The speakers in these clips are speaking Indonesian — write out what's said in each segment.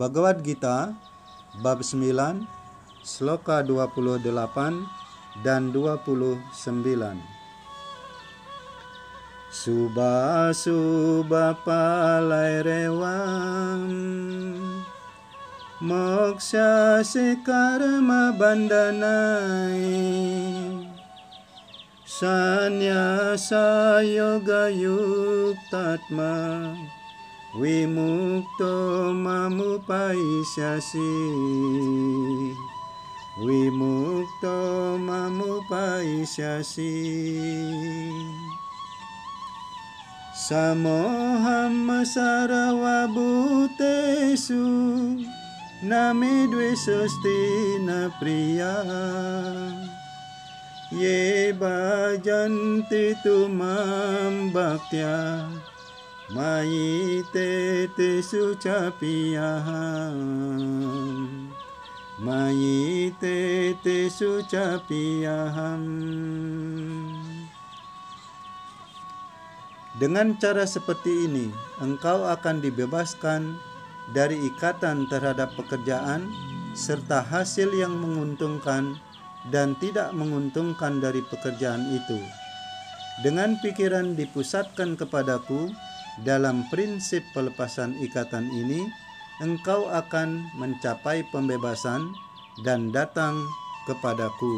Bhagavad Gita bab 9 sloka 28 dan 29 Suba suba palai rewam. Moksha sekarma bandanai. Sanyasa yoga yuktatma Wimukto mamupaisyasi Wimukto mamupaisyasi Samoham sarawa butesu Nami dwisastina priya. Ye bhajanti tumam bhaktya Maite te sucapiyaham Maite te sucapiyaham Dengan cara seperti ini, engkau akan dibebaskan dari ikatan terhadap pekerjaan serta hasil yang menguntungkan dan tidak menguntungkan dari pekerjaan itu. Dengan pikiran dipusatkan kepadaku, dalam prinsip pelepasan ikatan ini, engkau akan mencapai pembebasan dan datang kepadaku.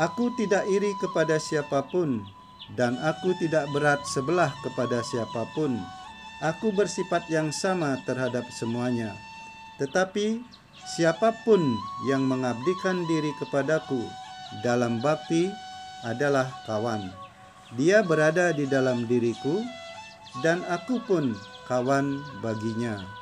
Aku tidak iri kepada siapa pun, dan aku tidak berat sebelah kepada siapa pun. Aku bersifat yang sama terhadap semuanya, tetapi siapa pun yang mengabdikan diri kepadaku dalam bakti adalah kawan. Dia berada di dalam diriku, dan aku pun kawan baginya.